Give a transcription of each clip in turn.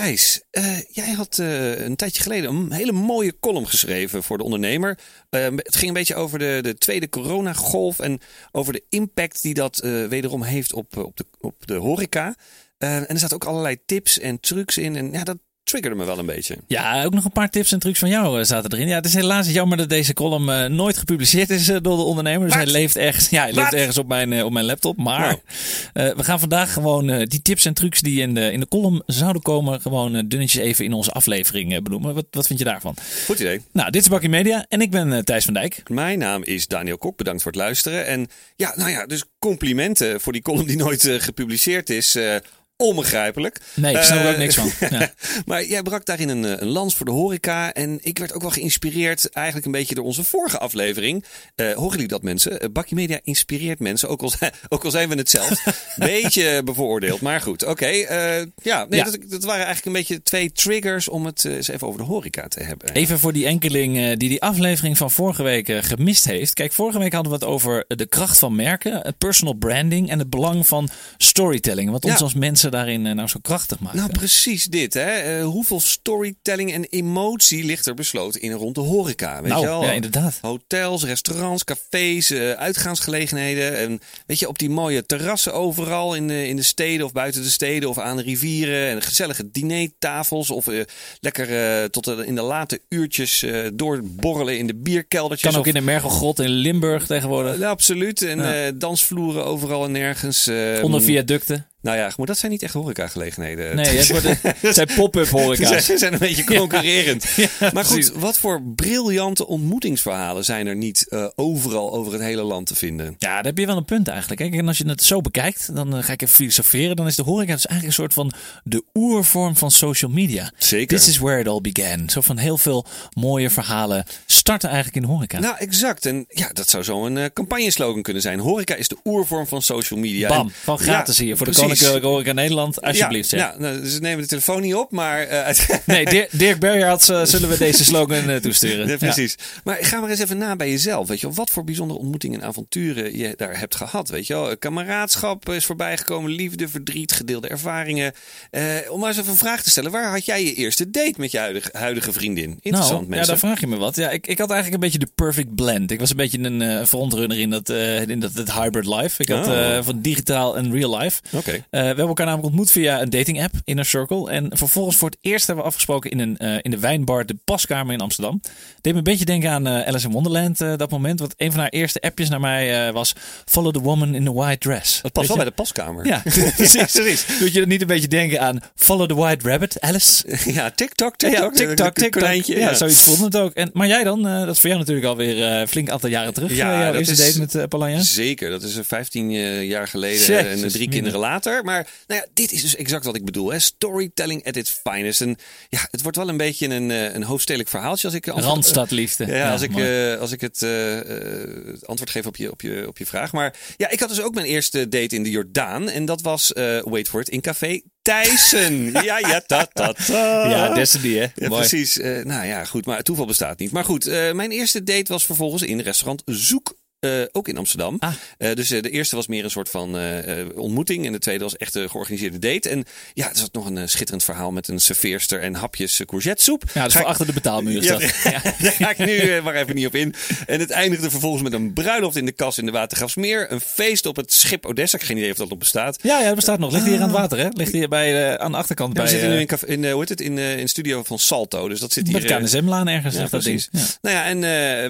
Thijs, eh, jij had eh, een tijdje geleden een hele mooie column geschreven voor de ondernemer. Eh, het ging een beetje over de, de tweede coronagolf en over de impact die dat eh, wederom heeft op, op, de, op de horeca. Eh, en er zaten ook allerlei tips en trucs in. En ja, dat triggerde me wel een beetje. Ja, ook nog een paar tips en trucs van jou eh, zaten erin. Ja, het is helaas jammer dat deze column eh, nooit gepubliceerd is eh, door de ondernemer. Dus hij leeft ergens, ja, hij leeft ergens op mijn, op mijn laptop. Maar Nou. we gaan vandaag gewoon die tips en trucs die in de, in de column zouden komen, gewoon dunnetjes even in onze aflevering benoemen. Wat, wat vind je daarvan? Goed idee. Nou, dit is Bakkie Media en ik ben Thijs van Dijk. Mijn naam is Daniel Kok. Bedankt voor het luisteren. En ja, nou ja, dus complimenten voor die column die nooit gepubliceerd is. Onbegrijpelijk. Nee, ik snap er ook Eh, niks van. Ja. maar jij brak daarin een, eh, een lans voor de horeca. En ik werd ook wel geïnspireerd eigenlijk een beetje door onze vorige aflevering. Eh horen jullie dat mensen? Uh, Bakkie Media inspireert mensen, ook al, zijn- ook al zijn we het zelf. beetje bevooroordeeld, maar goed. Oké, ja, nee, Ja. Dat, dat waren eigenlijk een beetje twee triggers om het eens even over de horeca te hebben. Even voor die enkeling die die aflevering van vorige week gemist heeft. Kijk, vorige week hadden we het over de kracht van merken, personal branding en het belang van storytelling. Wat ons Ja. als mensen daarin eh, nou zo krachtig maakt. Nou, precies dit. Hè? Eh, hoeveel storytelling en emotie ligt er besloten in en rond de horeca? Weet Nou, je wel? ja, inderdaad. Hotels, restaurants, cafés, eh, uitgaansgelegenheden. En weet je, op die mooie terrassen overal in de, in de steden of buiten de steden of aan de rivieren. En gezellige dinertafels of lekker tot in de late uurtjes doorborrelen in de bierkeldertjes. Kan ook of- in de Mergelgrot in Limburg tegenwoordig. Absoluut. En Ja. dansvloeren overal en nergens. Onder viaducten. Nou ja, maar dat zijn niet echt horecagelegenheden. Nee, het, wordt, het zijn pop-up horeca's. Ze zijn een beetje concurrerend. Ja, maar goed, wat voor briljante ontmoetingsverhalen zijn er niet eh, overal over het hele land te vinden? Ja, daar heb je wel een punt eigenlijk. Kijk, en als je het zo bekijkt, dan eh, ga ik even filosoferen. Dan is de horeca dus eigenlijk een soort van de oervorm van social media. Zeker. This is where it all began. Zo van heel veel mooie verhalen starten eigenlijk in de horeca. Nou, exact. En ja, dat zou zo een eh, campagneslogan kunnen zijn. Horeca is de oervorm van social media. Bam, En- van gratis Ja, hier voor de precies. Koninklijke Horeca Nederland. Alsjeblieft Ja, ja nou, ze nemen de telefoon niet op, maar... eh, Nee, Dirk, Dirk Bergerhard eh, zullen we deze slogan eh, toesturen. Ja, precies. Maar ga maar eens even na bij jezelf. Weet je wel, wat voor bijzondere ontmoetingen en avonturen je daar hebt gehad. Weet je wel, kameraadschap is voorbijgekomen, liefde, verdriet, gedeelde ervaringen. Eh, om maar eens even een vraag te stellen. Waar had jij je eerste date met je huidige, huidige vriendin? Interessant, nou, ja, mensen. daar vraag je me wat. Ja, ik, ik had eigenlijk een beetje de perfect blend. Ik was een beetje een eh frontrunner in dat, eh, in dat het hybrid life. Ik had Oh. eh, van digitaal en real life. Oké. Eh, we hebben elkaar namelijk ontmoet via een dating app, Inner Circle. En vervolgens voor het eerst hebben we afgesproken in, een, eh, in de wijnbar De Paskamer in Amsterdam. Deed me een beetje denken aan eh, Alice in Wonderland dat moment. Want een van haar eerste appjes naar mij was... Follow the woman in the white dress. Dat past wel bij de paskamer. Ja, precies. precies. Doet je niet een beetje denken aan Follow the White Rabbit, Alice? Ja, TikTok, Ja, TikTok. TikTok, TikTok. Ja, zoiets voelde het ook. En, maar jij dan? dat is voor jou natuurlijk alweer eh flink aantal jaren terug. Ja, jouw dat eerste is- date met Palanja. Zeker, dat is eh, 15 jaar geleden en drie kinderen later. Maar nou ja, dit is dus exact wat ik bedoel. Hè? Storytelling at its finest. En ja, het wordt wel een beetje een, eh, een hoofdstedelijk verhaaltje als ik antwoord- Randstadliefde. Ja, als, ik, eh, als ik het eh, eh, antwoord geef op je, op, je, op je vraag. Maar ja, ik had dus ook mijn eerste date in de Jordaan. En dat was, eh, wait for it, in Café Thijssen. ja, ja, ta, ta. ja, Destiny hè. Ja, Mooi. precies. Eh, nou ja, goed, maar het toeval bestaat niet. Maar goed, eh, mijn eerste date was vervolgens in restaurant Zoek. Eh, ook in Amsterdam. Ah. Eh, dus eh, de eerste was meer een soort van ontmoeting. En de tweede was echt een georganiseerde date. En ja, er zat nog een schitterend verhaal met een serveerster en hapjes courgettesoep. Ja, dat is Ga voor ik- achter de betaalmuur. ja, daar ga ik nu maar even niet op in. En het eindigde vervolgens met een bruiloft in de kas in de Watergraafsmeer. Een feest op het schip Odessa. Ik heb geen idee of dat nog bestaat. Ja, ja, dat bestaat nog. Ligt hier aan het water, hè? Ligt hier bij, aan de achterkant Ja, we bij zitten nu in, café- in, hoe heet het, in, in studio van Salto. Dus dat zit hier... met KNSM-laan ergens. ja, ligt dat ding. precies. Nou ja, en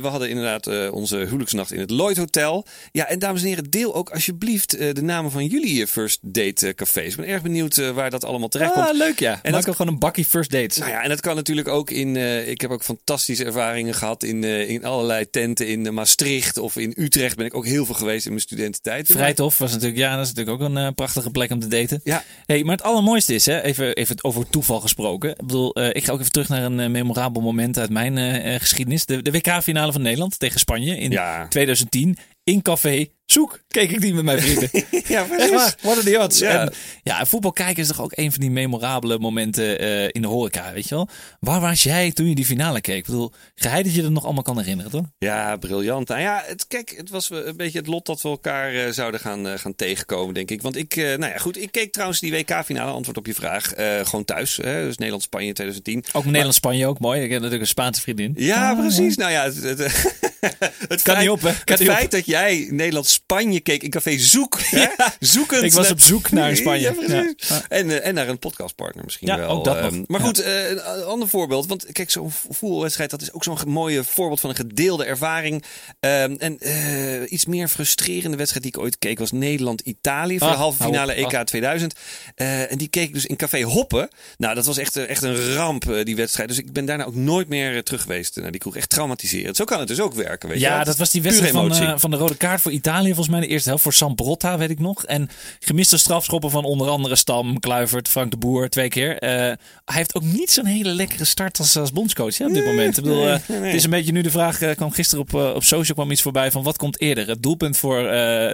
we hadden inderdaad onze huwelijksnacht in het Lloyd Hotel. Ja, en dames en heren, deel ook alsjeblieft eh, de namen van jullie eh, first date eh, cafés. Ik ben erg benieuwd waar dat allemaal terecht komt. Ah, leuk ja. En dat- Maak ook gewoon een bakkie first dates. Nou ja, en dat kan natuurlijk ook in. ik heb ook fantastische ervaringen gehad in, in allerlei tenten in Maastricht of in Utrecht. Ben ik ook heel veel geweest in mijn studententijd. Vrijthof was natuurlijk, ja, dat is natuurlijk ook een prachtige plek om te daten. Ja, Hey, maar het allermooiste is, hè, even, even over toeval gesproken. Ik bedoel, ik ga ook even terug naar een memorabel moment uit mijn geschiedenis. De, de WK-finale van Nederland tegen Spanje in Ja. 2010 in café Zoek, keek ik die met mijn vrienden. ja, Echt waar, what are the odds? Ja. En, ja, voetbal kijken is toch ook een van die memorabele momenten eh, in de horeca, weet je wel? Waar was jij toen je die finale keek? Ik bedoel, geheid dat je dat nog allemaal kan herinneren, toch? Ja, briljant. Nou ja, het, kijk, het was een beetje het lot dat we elkaar eh, zouden gaan, eh, gaan tegenkomen, denk ik. Want ik, nou ja, goed, ik keek trouwens die WK-finale, antwoord op je vraag, gewoon thuis. Hè, dus Nederland-Spanje 2010. Ook Nederland-Spanje ook mooi. Ik heb natuurlijk een Spaanse vriendin. Ja, Ah, precies. Nou ja, het, het, het Kan feit, niet op, hè? Kan het op. feit dat jij Nederland-Spanje keek in Café Zoek. Hè? Zoekend. Ik was naar- op zoek naar Spanje. Ja. En, eh, en naar een podcastpartner misschien Ja, wel. ook dat Ehm, maar goed, eh, een ander voorbeeld. Want kijk, zo'n voetbalwedstrijd, dat is ook zo'n mooie voorbeeld van een gedeelde ervaring. Ehm, en eh, iets meer frustrerende wedstrijd die ik ooit keek was Nederland-Italië voor Ah, de halve hou finale. EK 2000. Eh, en die keek ik dus in Café Hoppen. Nou, dat was echt, echt een ramp, die wedstrijd. Dus ik ben daarna ook nooit meer terug geweest naar die kroeg. Echt traumatiserend. Zo kan het dus ook werken, weet je Ja, dat was die wedstrijd van, van de rode kaart voor Italië. Volgens mij de eerste helft voor Sambrotta, weet ik nog. En gemiste strafschoppen van onder andere Stam, Kluivert, Frank de Boer twee keer. Eh, hij heeft ook niet zo'n hele lekkere start als, als bondscoach hè, op dit moment. Ik bedoel, eh, Het is een beetje nu de vraag, eh, kwam gisteren op, op social kwam iets voorbij van wat komt eerder? Het doelpunt voor,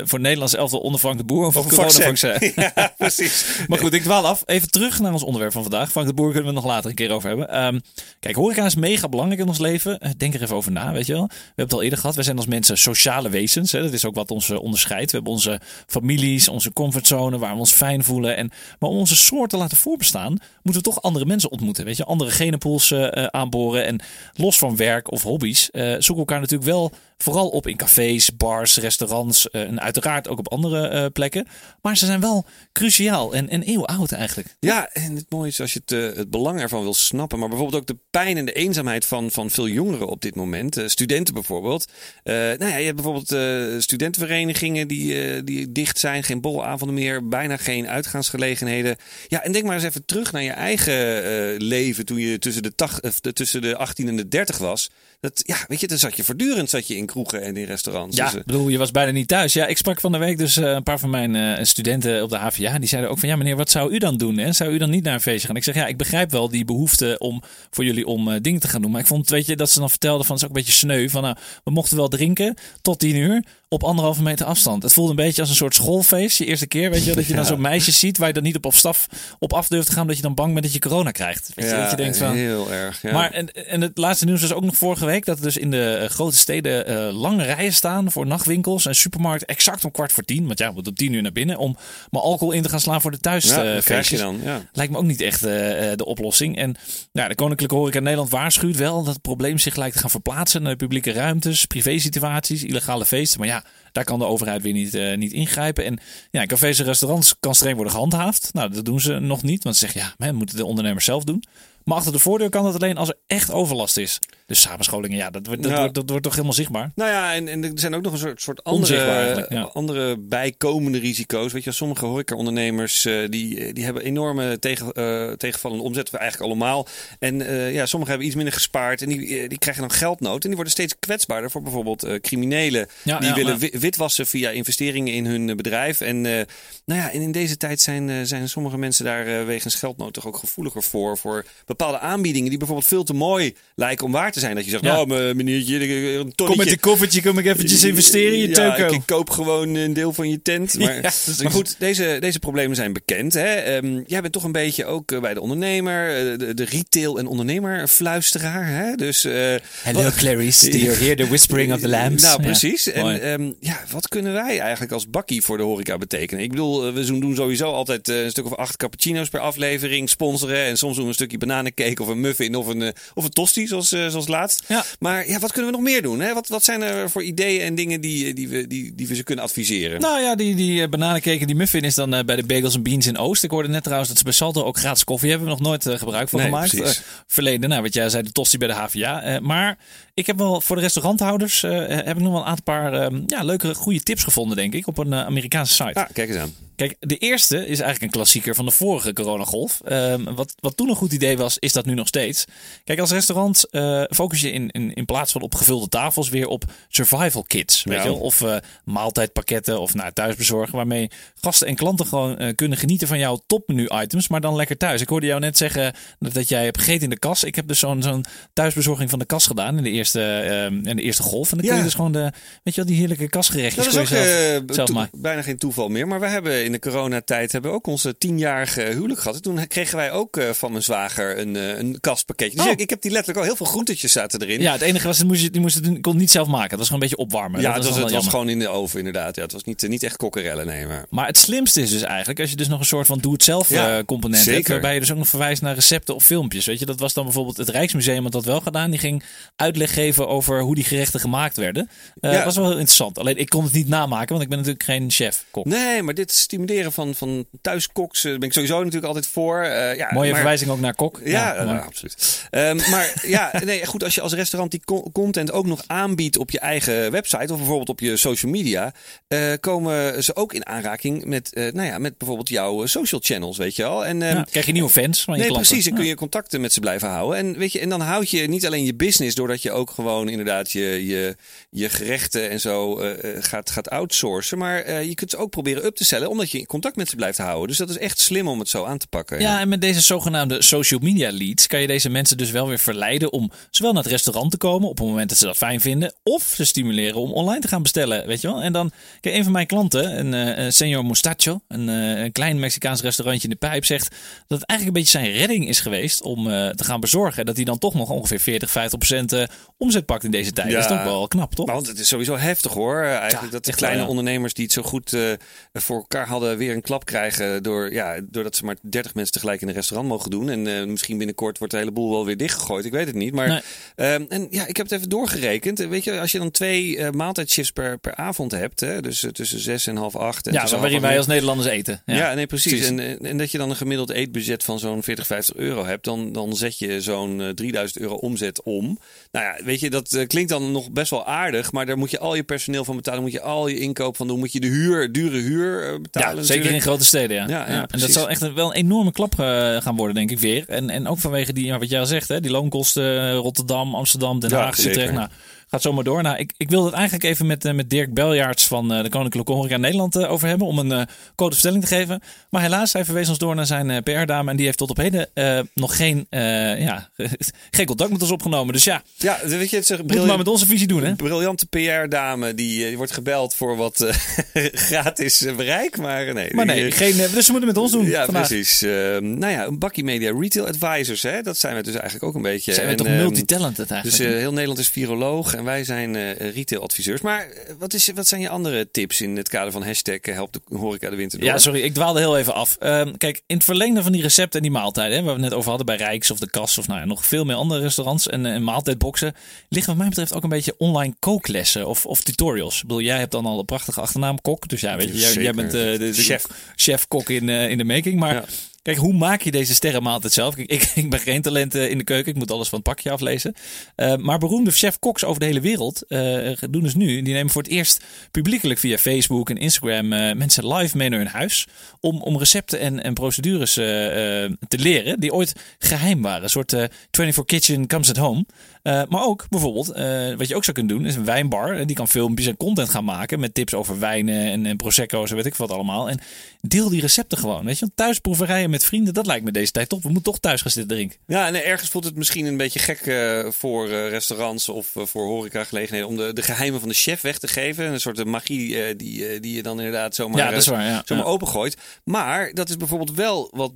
voor Nederlands elftal onder Frank de Boer of, Of coronavaccin? ja, precies. Maar goed, ik dwaal af. Even terug naar ons onderwerp van vandaag. Frank de Boer kunnen we het nog later een keer over hebben. Ehm, kijk, horeca is mega belangrijk in ons leven. Denk er even over na, weet je wel. We hebben het al eerder gehad. Wij zijn als mensen sociale wezens. Hè. Dat is ook wat ons eh, onderscheidt. We hebben onze families, onze comfortzone waar we ons fijn voelen. En, maar om onze soort te laten voorbestaan, moeten we toch andere mensen ontmoeten. Weet je, andere genenpools eh, eh, aanboren. En los van werk of hobby's zoeken elkaar natuurlijk wel vooral op in cafés, bars, restaurants. eh, en uiteraard ook op andere eh, plekken. Maar ze zijn wel cruciaal en, en eeuwenoud eigenlijk. Ja, en het mooie is als je het, eh, het belang ervan wil snappen, maar bijvoorbeeld ook de pijn en de eenzaamheid van, van veel jongeren op dit moment. Studenten bijvoorbeeld. Nou ja, je hebt bijvoorbeeld studentenverenigingen die, die dicht zijn, geen borrelavonden meer, bijna geen uitgaansgelegenheden. Ja, en denk maar eens even terug naar je eigen leven toen je tussen de, tussen de 18 en de 30 was. Dat, ja, weet je, dan zat je voortdurend zat je in kroegen en in restaurants. Ja, Dus, eh, ik bedoel, je was bijna niet thuis. Ja, ik sprak van de week dus eh, een paar van mijn eh, studenten op de HVA. Die zeiden ook van, ja meneer, wat zou u dan doen? Hè? Zou u dan niet naar een feestje gaan? Ik zeg, ja, ik begrijp wel die behoefte om voor jullie om dingen te gaan doen. Maar ik vond, weet je, dat ze dan vertelden van, het is ook een beetje sneu. Van, nou, we mochten wel drinken tot tien uur op anderhalve meter afstand. Het voelde een beetje als een soort schoolfeest. Je eerste keer, weet je, dat je dan zo'n meisje ziet waar je dan niet op afstaf op af durft te gaan. Dat je dan bang bent dat je corona krijgt. Weet je, ja, dat je denkt van... heel erg. Ja. Maar en, en het laatste nieuws was ook nog vorige week dat er dus in de eh, grote steden eh, lange rijen staan voor nachtwinkels en supermarkt exact om kwart voor tien. Want ja, we moeten om tien uur naar binnen om maar alcohol in te gaan slaan voor de thuisfeestjes. dan. Ja. Lijkt me ook niet echt eh, eh, de oplossing. En ja, de Koninklijke Horeca Nederland waarschuwt wel dat het probleem zich lijkt te gaan verplaatsen naar de publieke ruimtes, privésituaties, illegale feesten. Maar ja, daar kan de overheid weer niet, eh, niet ingrijpen. En ja, cafés en restaurants kan streng worden gehandhaafd. Nou, dat doen ze nog niet, want ze zeggen ja, men moeten de ondernemers zelf doen. Maar achter de voordeur kan dat alleen als er echt overlast is. Dus samenscholingen, ja, dat, wordt- dat, Ja. Wordt, dat wordt toch helemaal zichtbaar. Nou ja, en, en er zijn ook nog een soort, soort andere, ja. andere bijkomende risico's. Weet je, sommige horecaondernemers eh die, die hebben enorme tegen, eh, tegenvallende omzet, we eigenlijk allemaal. En eh, ja, sommigen hebben iets minder gespaard en die, die krijgen dan geldnood. En die worden steeds kwetsbaarder voor bijvoorbeeld criminelen. Ja, die willen witwassen via investeringen in hun bedrijf. En nou ja, en in deze tijd zijn, zijn sommige mensen daar wegens geldnood toch ook gevoeliger voor. Voor bepaalde aanbiedingen die bijvoorbeeld veel te mooi lijken om waar te zijn. Dat je zegt, Ja. nou me- meneertje, een tonnetje. Kom met een koffertje, kom ik eventjes investeren in je Ja, toko. ik, ik koop gewoon een deel van je tent. Maar, Ja, precies. maar goed, deze, deze problemen zijn bekend. Hè? Ehm, jij bent toch een beetje ook eh, bij de ondernemer, eh, de, de retail- en ondernemerfluisteraar. Hè? Dus, eh, Hello wat- Clarice, do you hear the whispering of the lambs? Nou, precies. En ehm, ja, wat kunnen wij eigenlijk als bakkie voor de horeca betekenen? Ik bedoel, we doen sowieso altijd een stuk of acht cappuccino's per aflevering sponsoren. En soms doen we een stukje bananencake of een muffin of een, of een tosti, zoals, eh, laatst. Ja. Maar ja, wat kunnen we nog meer doen? Hè? Wat, wat zijn er voor ideeën en dingen die, die, we, die, die we ze kunnen adviseren? Nou ja, die, die eh, bananencake en die muffin is dan eh, bij de Bagels and Beans in Oost. Ik hoorde net trouwens dat ze bij Salto ook gratis koffie hebben. We nog nooit eh, gebruik van Nee, gemaakt. Eh, verleden, nou wat jij zei, de tosti bij de HVA. Eh, maar ik heb wel voor de restauranthouders eh, heb ik nog wel een aantal paar eh, ja, leuke, goede tips gevonden, denk ik, op een eh, Amerikaanse site. Ja, kijk eens aan. Kijk, de eerste is eigenlijk een klassieker van de vorige coronagolf. Um, wat, wat toen een goed idee was, is dat nu nog steeds. Kijk, als restaurant uh, focus je in, in, in plaats van op gevulde tafels weer op survival kits. Weet je wel? Of uh, maaltijdpakketten of nou, thuisbezorgen. Waarmee gasten en klanten gewoon uh, kunnen genieten van jouw topmenu items, maar dan lekker thuis. Ik hoorde jou net zeggen dat, dat jij hebt gegeten in de kas. Ik heb dus zo'n zo'n thuisbezorging van de kas gedaan in de eerste, uh, in de eerste golf. En dan kun je dus gewoon de, weet je wel, die heerlijke kasgerechtjes dat is ook, zelf, zelf maken. bijna geen toeval meer. Maar we hebben in de coronatijd hebben we ook onze tienjarige huwelijk gehad. En toen kregen wij ook uh, van mijn zwager een, uh, een kastpakketje. Dus Oh. ik, ik heb die letterlijk al heel veel groentetjes zaten erin. Ja, het enige was, moest je, die moest het, kon het niet zelf maken. Dat was gewoon een beetje opwarmen. Ja, dat het was, het was gewoon in de oven inderdaad. Ja, het was niet, eh, niet echt kokkerellen, nee. Maar... Maar het slimste is dus eigenlijk als je dus nog een soort van doe-het-zelf Ja, eh, component hebt. zeker. Waarbij je dus ook nog verwijst naar recepten of filmpjes. Weet je, dat was dan bijvoorbeeld het Rijksmuseum had dat wel gedaan. Die ging uitleg geven over hoe die gerechten gemaakt werden. Eh Ja. Dat was wel heel interessant. Alleen ik kon het niet namaken, want ik ben natuurlijk geen chef-kok. Nee, maar dit stimuleren van, van thuiskoks eh, daar ben ik sowieso natuurlijk altijd voor. Eh, ja, Mooie maar- verwijzing ook naar kok. Ja, eh, absoluut. Ehm, maar ja, nee, goed, als je als restaurant die co- content ook nog aanbiedt op je eigen website of bijvoorbeeld op je social media, komen ze ook in aanraking met, nou ja, met bijvoorbeeld jouw social channels, weet je wel. En, ehm, Ja, krijg je nieuwe fans van je Nee, klanten. precies. En kun je contacten met ze blijven houden. En, weet je, en dan houd je niet alleen je business doordat je ook gewoon inderdaad je, je, je gerechten en zo gaat, gaat outsourcen. Maar je kunt ze ook proberen up te stellen omdat je in contact met ze blijft houden. Dus dat is echt slim om het zo aan te pakken. Ja, en met deze zogenaamde social media leads kan je deze mensen dus wel weer verleiden om zowel naar het restaurant te komen op het moment dat ze dat fijn vinden, of ze stimuleren om online te gaan bestellen, weet je wel. En dan, kijk, een van mijn klanten, een, een Senor Mustacho, een, eh, een klein Mexicaans restaurantje in de pijp, zegt dat het eigenlijk een beetje zijn redding is geweest om eh, te gaan bezorgen. Dat hij dan toch nog ongeveer 40, 50 procent eh, omzet pakt in deze tijd. Ja. Dat is toch wel knap, toch? Want het is sowieso heftig hoor. Eigenlijk Ja, dat de kleine ondernemers die het zo goed voor elkaar hadden, weer een klap krijgen. Door, ja, doordat ze maar 30 mensen tegelijk in een restaurant mogen doen. En eh, misschien binnenkort wordt de hele boel wel weer dichtgegooid. Ik weet het niet. Maar Nee. ehm, en ja, ik heb het even doorgerekend. Weet je, als je dan twee eh maaltijdshifts per, per avond hebt, hè, dus eh, tussen zes en half acht. En ja, waarin half wij als Nederlanders eten. ja, nee, precies. precies. En, en, dat je dan een gemiddeld eetbudget van zo'n 40, 50 euro hebt, dan, dan zet je zo'n eh, 3000 euro omzet om. Nou ja, weet je, dat klinkt dan nog best wel aardig, maar daar moet je al je personeel van betalen, moet je al je inkoop van doen, moet je de huur, dure huur eh, betalen. Ja, zeker in grote steden. Ja. Ja, ja, en dat zal echt een, wel een enorme klap eh, gaan worden, denk ik weer. En, en ook vanwege die, wat jij al zegt, hè, die loonkosten eh, Rotterdam, Amsterdam, Den Haag. Utrecht. Nou, gaat zomaar door. Nou, ik, ik wil het eigenlijk even met, eh, met Dirk Beljaarts van eh, de Koninklijke Horeca Nederland eh, over hebben. Om een code of stelling te geven. Maar helaas, hij verwees ons door naar zijn PR-dame. En die heeft tot op heden nog geen, ja, geen contact met ons opgenomen. Dus ja, Ja, weet je, het is moet het maar met onze visie doen, hè? briljante PR-dame die, die wordt gebeld voor wat gratis bereik, maar nee. Maar nee, geen, dus ze moeten met ons doen Ja, vandaag. precies. Eh, nou ja, een bakkie media retail advisors, hè? dat zijn we dus eigenlijk ook een beetje. Zijn we En, toch ehm, multitalented eigenlijk? Dus heel Nederland is viroloog en wij zijn eh retail-adviseurs. Maar eh, wat, is, wat zijn je andere tips in het kader van hashtag eh, help de horeca de winter door? Ja, sorry, ik dwaalde heel even af. Ehm, kijk, in het verlengde van die recepten en die maaltijden, hè, waar we het net over hadden bij Rijks of de Kas of nou ja, nog veel meer andere restaurants en, en maaltijdboxen, liggen wat mij betreft ook een beetje online kooklessen of, of tutorials. Ik bedoel, jij hebt dan al een prachtige achternaam, kok. Dus ja, weet je, jij, bent de, de Chef. chef-kok in, in de making. Maar Ja. Kijk, hoe maak je deze sterrenmaaltijd zelf? Ik, ik ben geen talent eh, in de keuken. Ik moet alles van het pakje aflezen. Eh, maar beroemde chef-koks over de hele wereld eh, doen dus nu. Die nemen voor het eerst publiekelijk via Facebook en Instagram mensen live mee naar hun huis. Om, om recepten en, en procedures te leren die ooit geheim waren. Een soort eh 24 Kitchen comes at home. Eh, maar ook bijvoorbeeld, eh, wat je ook zou kunnen doen, is een wijnbar. En die kan filmpjes en content gaan maken met tips over wijnen en, en prosecco's en weet ik wat allemaal. En deel die recepten gewoon. Weet je, Want thuisproeverijen met vrienden, dat lijkt me deze tijd top. We moeten toch thuis gaan zitten drinken. Ja, en ergens voelt het misschien een beetje gek eh, voor eh, restaurants of voor horecagelegenheden om de, de geheimen van de chef weg te geven. Een soort magie die, die je dan inderdaad zomaar, ja, dat is waar, ja. zomaar ja. opengooit. Maar dat is bijvoorbeeld wel wat,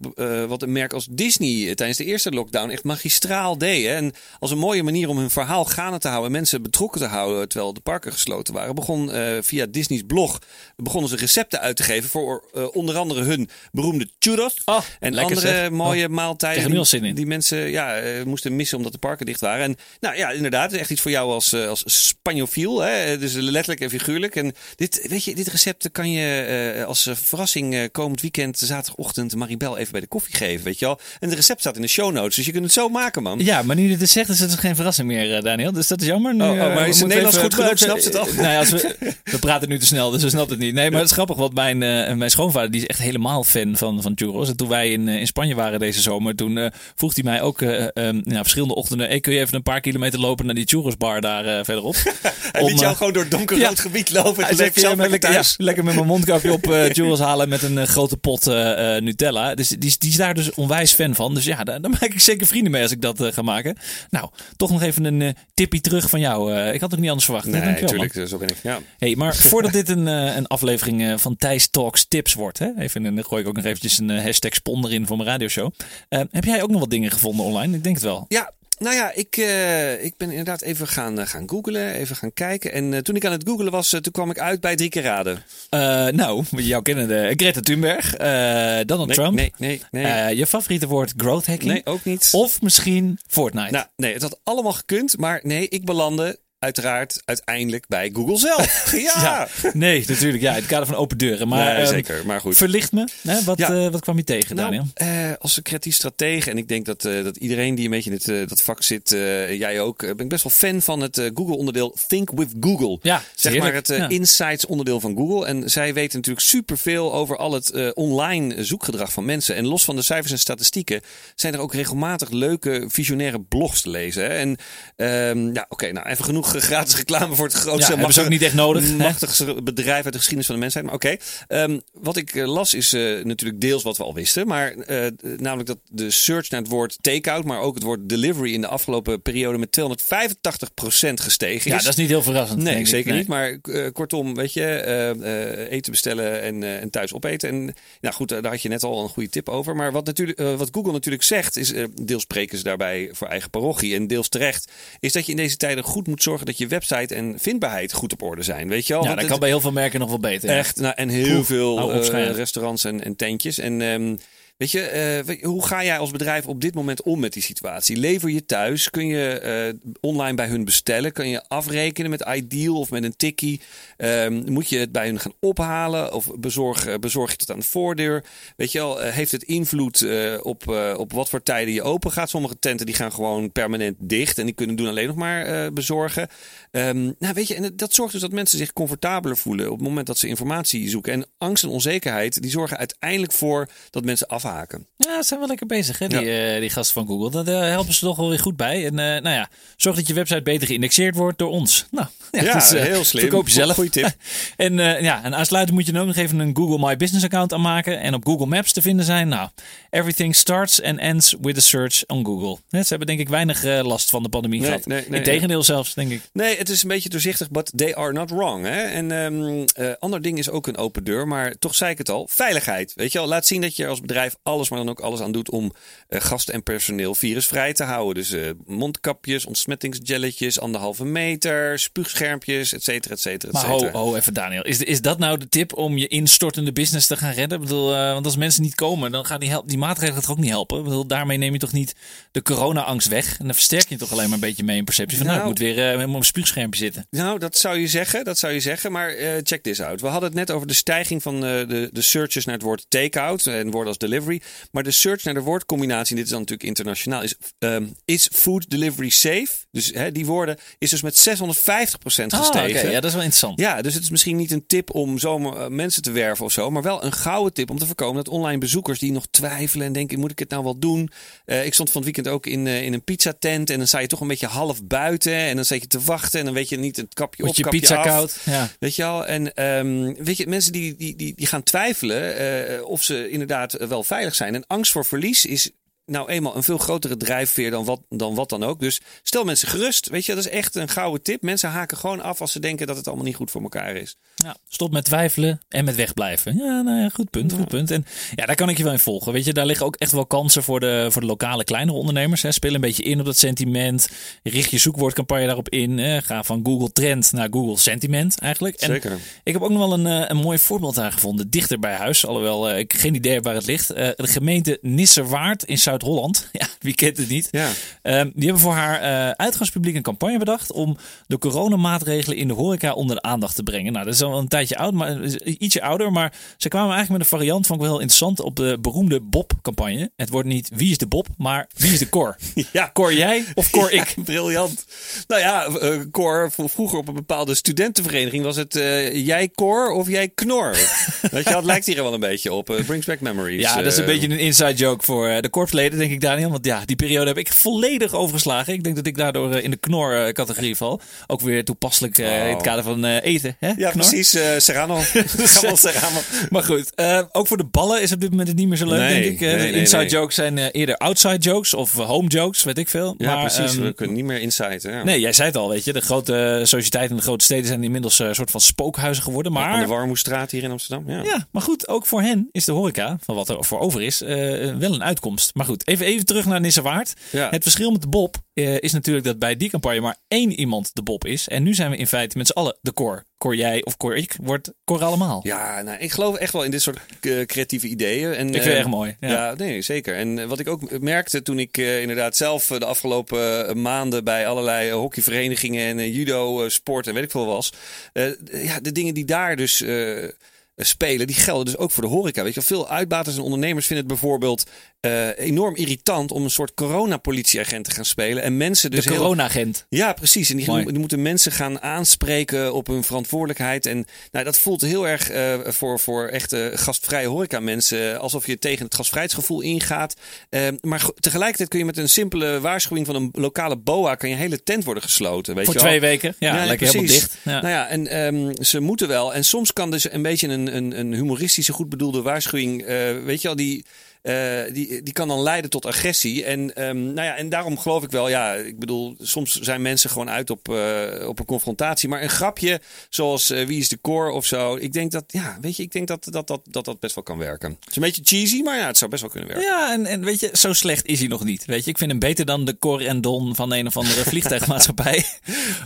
wat een merk als Disney tijdens de eerste lockdown echt magistraal deed. Hè? En als een mooie manier om hun verhaal gaande te houden en mensen betrokken te houden terwijl de parken gesloten waren, begon uh, via Disney's blog begonnen ze recepten uit te geven voor uh, onder andere hun beroemde churros. Oh, En andere zeg. mooie Oh, maaltijden die, die mensen ja, eh, moesten missen omdat de parken dicht waren. En nou ja, inderdaad, echt iets voor jou als, eh, als Spanjofiel. Hè? Dus letterlijk en figuurlijk. En dit, weet je, dit recept kan je eh, als eh, verrassing eh, komend weekend, zaterdagochtend, Maribel even bij de koffie geven, weet je wel. En het recept staat in de show notes, dus je kunt het zo maken, man. Ja, maar nu je dit zegt, is het geen verrassing meer, eh, Daniel. Dus dat is jammer. Nu, Oh, oh, maar eh, is we het Nederlands even- goed genoeg? Snapt het al? Nou ja, als we, we praten nu te snel, dus we snappen het niet. Nee, maar het is grappig, want mijn, eh, mijn schoonvader die is echt helemaal fan van, van churros. En toen wij in, in Spanje waren deze zomer, toen vroeg hij mij ook eh, nou, verschillende ochtenden... Hey, kun je even een paar kilometer lopen naar die churrosbar daar verderop? Hij Om, liet jou gewoon door het donkerrood ja. gebied lopen. hij Toen zei, zelf "Kun je lekker thuis. ja, lekker met mijn mondkapje op churros halen met een grote pot Nutella. Dus die, is- die is daar dus onwijs fan van. Dus ja, daar, daar maak ik zeker vrienden mee als ik dat ga maken. Nou, toch nog even een eh, tippie terug van jou. Eh, ik had het ook niet anders verwacht. Nee, natuurlijk, zo ben ik. Ja. Hey, maar voordat dit een, eh, een aflevering eh, van Thijs Talks Tips wordt, hè? Even, en dan gooi ik ook nog eventjes een eh, hashtag sponder in voor mijn radioshow. Eh, heb jij ook nog wat dingen gevonden online? Ik denk het wel. Ja, nou ja, ik, eh, ik ben inderdaad even gaan, eh, gaan googlen, even gaan kijken. En eh, toen ik aan het googlen was, toen kwam ik uit bij drie keer raden. Nou, jou kennen de Greta Thunberg, Donald Nee, Trump. nee, nee, nee. Je favoriete woord growth hacking? nee, ook niet. Of misschien Fortnite. Nou, nee, het had allemaal gekund, maar nee, ik belandde uiteraard uiteindelijk bij Google zelf. ja, Ja, nee, natuurlijk. Ja, in het kader van open deuren. Maar Nee, ehm, zeker. Maar goed. verlicht me. Hè? Wat, Ja. eh, wat kwam je tegen, Daniel? Nou, eh, als een creatief stratege, en ik denk dat, eh, dat iedereen die een beetje in het, dat vak zit, jij ook, ben ik best wel fan van het Google-onderdeel Think with Google. Ja, Zeg maar het Ja. insights-onderdeel van Google. En zij weten natuurlijk superveel over al het online zoekgedrag van mensen. En los van de cijfers en statistieken zijn er ook regelmatig leuke visionaire blogs te lezen. Hè? En ehm, ja, oké, nou even genoeg gratis reclame voor het Ja, grootste hebben ze ook niet echt nodig. hè? machtigste bedrijf uit de geschiedenis van de mensheid. Maar oké, Ehm, wat ik eh, las is eh, natuurlijk deels wat we al wisten. Maar eh, namelijk dat de search naar het woord takeout, maar ook het woord delivery in de afgelopen periode met 285% gestegen Ja, is. dat is niet heel verrassend. Nee, zeker Nee. niet. Maar kortom, weet je, eten bestellen en, en thuis opeten. En nou goed, daar had je net al een goede tip over. Maar wat, natuurlijk, wat Google natuurlijk zegt, is deels spreken ze daarbij voor eigen parochie en deels terecht, is dat je in deze tijden goed moet zorgen dat je website en vindbaarheid goed op orde zijn. Weet je wel? Ja, Want dat het- kan bij heel veel merken nog wel beter. Echt, nou, en heel veel schijn. restaurants en, en tentjes. En ehm, weet je, eh, weet je, hoe ga jij als bedrijf op dit moment om met die situatie? Lever je thuis? Kun je eh, online bij hun bestellen? Kun je afrekenen met Ideal of met een tikkie? Ehm, moet je het bij hun gaan ophalen? Of bezorg, eh, bezorg je het aan de voordeur? Weet je wel, heeft het invloed op, op wat voor tijden je open gaat? Sommige tenten die gaan gewoon permanent dicht en die kunnen doen alleen nog maar bezorgen. Ehm, nou, weet je, en dat zorgt dus dat mensen zich comfortabeler voelen op het moment dat ze informatie zoeken. En angst en onzekerheid, die zorgen uiteindelijk voor dat mensen afhaken. Ja, ze zijn wel lekker bezig, hè, die, eh, die gasten van Google. Daar eh, helpen ze toch wel weer goed bij. En eh, nou ja, zorg dat je website beter geïndexeerd wordt door ons. Nou, ja, Ja, dus, heel slim. Verkoop je zelf. Goeie tip. en, ja, en aansluitend moet je dan ook nog even een Google My Business account aanmaken. En op Google Maps te vinden zijn. Nou, everything starts and ends with a search on Google. Hè, ze hebben denk ik weinig last van de pandemie Nee, gehad. nee, nee, Integendeel zelfs, denk ik. Nee, het is een beetje doorzichtig, but they are not wrong. Hè? En ehm eh, ander ding is ook een open deur, maar toch zei ik het al. Veiligheid. Weet je wel, laat zien dat je als bedrijf alles, maar dan ook alles aan doet om eh, gasten en personeel virusvrij te houden. Dus eh, mondkapjes, ontsmettingsgelletjes, anderhalve meter, spuugschermpjes, et cetera, et cetera, et Maar ho, ho, even Daniel. Is, is dat nou de tip om je instortende business te gaan redden? Ik bedoel, eh, want als mensen niet komen, dan gaan die, help, die maatregelen toch ook niet helpen. Ik bedoel, daarmee neem je toch niet de corona-angst weg? En dan versterk je toch alleen maar een beetje mee in perceptie van, nou, Nou. ik moet weer eh, met mijn spuugschermpje zitten. Nou, dat zou je zeggen, dat zou je zeggen. Maar check this out. We hadden het net over de stijging van de, de searches naar het woord takeout en woord als delivery. Maar de search naar de woordcombinatie, dit is dan natuurlijk internationaal, is, ehm, is food delivery safe? Dus hè, die woorden is dus met 650% Ah, gestegen. oké. Ja, dat is wel interessant. Ja, dus het is misschien niet een tip om zomaar eh, mensen te werven of zo, maar wel een gouden tip om te voorkomen dat online bezoekers die nog twijfelen en denken: moet ik het nou wel doen? Eh, ik stond van het weekend ook in, eh, in een pizzatent en dan sta je toch een beetje half buiten en dan zit je te wachten en dan weet je niet het kapje op, je kapje pizza af. koud? Ja. Weet je al? En ehm, weet je, mensen die, die, die, die gaan twijfelen of ze inderdaad wel veilig zijn. En angst voor verlies is nou eenmaal een veel grotere drijfveer dan wat, dan wat dan ook. Dus stel mensen gerust. Weet je, dat is echt een gouden tip. Mensen haken gewoon af als ze denken dat het allemaal niet goed voor elkaar is. Ja, stop met twijfelen en met wegblijven. Ja, nou ja, goed punt, goed punt. En ja, daar kan ik je wel in volgen. Weet je, daar liggen ook echt wel kansen voor de, voor de lokale kleinere ondernemers. Hè. Speel een beetje in op dat sentiment. Richt je zoekwoordcampagne daarop in. Hè. Ga van Google Trend naar Google Sentiment eigenlijk. En Zeker. Ik heb ook nog wel een, eh, een mooi voorbeeld daar gevonden. Dichter bij huis. Alhoewel uh, ik geen idee heb waar het ligt. Uh, de gemeente Nisserwaard in Zuid-Holland. Ja, wie kent het niet? Ja. Um, die hebben voor haar uitgangspubliek een campagne bedacht. Om de coronamaatregelen in de horeca onder de aandacht te brengen. Nou, dat is al een tijdje oud, maar ietsje ouder. Maar ze kwamen eigenlijk met een variant van wel heel interessant op de beroemde Bob-campagne. Het wordt niet wie is de Bob, maar wie is de Cor? ja. Cor jij of Cor ik? briljant. Nou ja, uh, Cor, vroeger op een bepaalde studentenvereniging was het uh, jij Cor of jij Knor. Weet je, dat lijkt hier wel een beetje op. Uh, brings back memories. Ja, dat is een beetje een inside joke voor de korpsleden, denk ik, Daniel. Want ja, die periode heb ik volledig overgeslagen. Ik denk dat ik daardoor in de Knor-categorie val. Ook weer toepasselijk oh. in het kader van eten. Hè? Ja, knor? precies. Serrano. Serrano. Maar goed, ook voor de ballen is op dit moment niet meer zo leuk, nee, denk ik. Nee, nee, inside jokes zijn eerder outside jokes of home jokes, weet ik veel. Ja, maar, precies. Um, we kunnen niet meer inside. Ja. Nee, jij zei het al, weet je. De grote sociëteiten in de grote steden zijn inmiddels een soort van spookhuizen geworden. Maar... Aan de Warmoestraat hier in Amsterdam. Ja. ja, maar goed, ook voor hen is de horeca, van wat er voor over is, uh, wel een uitkomst. Maar goed, even, even terug naar Nissewaard. Ja. Het verschil met de Bob is natuurlijk dat bij die campagne maar één iemand de Bob is. En nu zijn we in feite met z'n allen de core. Cor jij of Cor ik, wordt Cor allemaal. Ja, nou, ik geloof echt wel in dit soort uh, creatieve ideeën. En, ik vind het echt mooi. Ja. ja. nee, zeker. En wat ik ook merkte toen ik inderdaad zelf de afgelopen maanden bij allerlei hockeyverenigingen en judo, sport en weet ik veel was. ja, de dingen die daar dus spelen, die gelden dus ook voor de horeca. Weet je, veel uitbaters en ondernemers vinden het bijvoorbeeld uh, enorm irritant om een soort coronapolitieagent te gaan spelen. En mensen dus de corona-agent. Heel... Ja, precies. En die, die, moeten mensen gaan aanspreken op hun verantwoordelijkheid. En nou, dat voelt heel erg uh, voor, voor echte gastvrije horeca mensen. Alsof je tegen het gastvrijheidsgevoel ingaat. Uh, maar tegelijkertijd kun je met een simpele waarschuwing van een lokale boa... kan je hele tent worden gesloten. Weet voor je twee wel? weken. Ja, ja lekker helemaal dicht. Ja. Nou ja, en um, ze moeten wel. En soms kan dus een beetje een, een, een humoristische, goed bedoelde waarschuwing... weet je wel, die... Uh, die, die kan dan leiden tot agressie. En, um, nou ja, en daarom geloof ik wel, ja, ik bedoel, soms zijn mensen gewoon uit op, uh, op een confrontatie. Maar een grapje zoals uh, wie is de core of zo. Ik denk dat, ja, weet je, ik denk dat dat, dat, dat, dat best wel kan werken. Het is een beetje cheesy, maar ja, het zou best wel kunnen werken. Ja, en, en weet je, zo slecht is hij nog niet. Weet je, ik vind hem beter dan de Cor en Don van een of andere vliegtuigmaatschappij.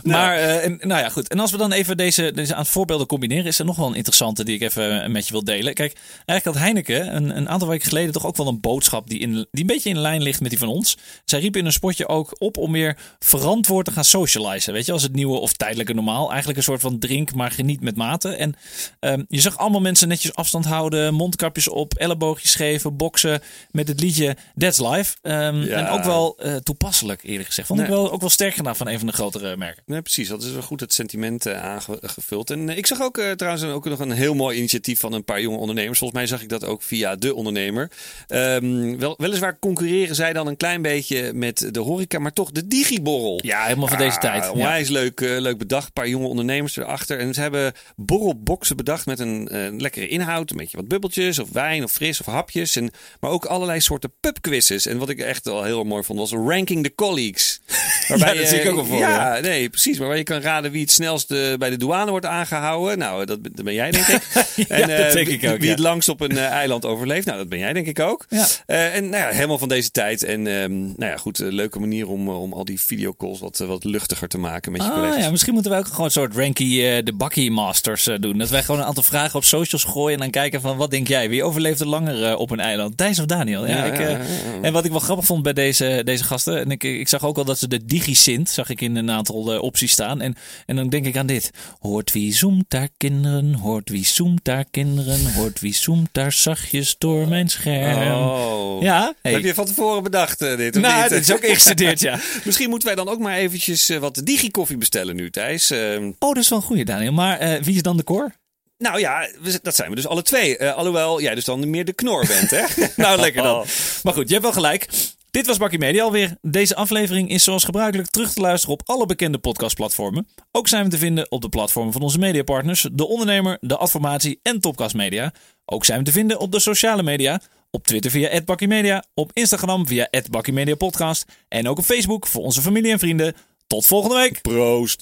maar, en, nou ja, goed. En als we dan even deze, deze aan voorbeelden combineren, is er nog wel een interessante die ik even met je wil delen. Kijk, eigenlijk had Heineken een, een aantal weken geleden toch ook wel een boodschap die, in, die een beetje in lijn ligt met die van ons. Zij riepen in een spotje ook op om meer verantwoord te gaan socializen. Weet je, als het nieuwe of tijdelijke normaal. Eigenlijk een soort van drink, maar geniet met mate. En um, je zag allemaal mensen netjes afstand houden, mondkapjes op, elleboogjes geven, boksen met het liedje That's Life. Um, ja. En ook wel uh, toepasselijk, eerlijk gezegd. Vond nee. ik wel, ook wel sterk gedaan van een van de grotere merken. Nee, precies. Dat is wel goed het sentiment uh, aangevuld. En uh, ik zag ook trouwens ook nog een heel mooi initiatief van een paar jonge ondernemers. Volgens mij zag ik dat ook via de ondernemer. Um, wel, weliswaar concurreren zij dan een klein beetje met de horeca, maar toch de digiborrel. Ja, helemaal van deze tijd. Onwijs ja. leuk, uh, leuk bedacht. Een paar jonge ondernemers erachter. En ze hebben borrelboxen bedacht met een uh, lekkere inhoud. Een beetje wat bubbeltjes of wijn of fris of hapjes. En, maar ook allerlei soorten pubquizzes. En wat ik echt wel heel mooi vond was Ranking the Colleagues. Waarbij ja, dat zie ik ook wel voor. Ja, nee, precies. Waarbij je kan raden wie het snelst uh, bij de douane wordt aangehouden. Nou, dat, dat ben jij denk ik. ja, en, dat denk ik ook. Wie het langst op een eiland overleeft. Nou, dat ben jij denk ik ook. Ja. Uh, en nou ja, helemaal van deze tijd. En um, nou ja, goed, uh, leuke manier om, om al die videocalls wat, wat luchtiger te maken met je ah, collega's. Ja, misschien moeten wij ook gewoon een soort Ranky de Bakkie Masters doen. Dat wij gewoon een aantal vragen op socials gooien en dan kijken van wat denk jij? Wie overleeft er langer op een eiland? Thijs of Daniel? Ja, ik, En wat ik wel grappig vond bij deze, deze gasten, en ik, ik zag ook al dat ze de DigiSint, zag ik in een aantal opties staan. En, en dan denk ik aan dit. Hoort wie zoemt daar kinderen, hoort wie zoemt daar kinderen, hoort wie zoemt daar zachtjes door mijn scherm. Oh. Ja, hey. heb je van tevoren bedacht uh, dit? Nou, niet? dit is ook ingestudeerd, ja. Misschien moeten wij dan ook maar eventjes uh, wat digikoffie bestellen nu, Thijs. Uh, oh, dat is wel een goede, Daniel. Maar wie is dan de core? Nou ja, dat zijn we dus alle twee. Uh, alhoewel jij dus dan meer de knor bent, hè? nou, lekker dan. Maar goed, je hebt wel gelijk. Dit was Bakkie Media alweer. Deze aflevering is zoals gebruikelijk terug te luisteren op alle bekende podcastplatformen. Ook zijn we te vinden op de platformen van onze mediapartners, De Ondernemer, De Adformatie en Topcast Media. Ook zijn we te vinden op de sociale media. Op Twitter via @bakkymedia, op Instagram via @bakkymediapodcast en ook op Facebook voor onze familie en vrienden. Tot volgende week. Proost.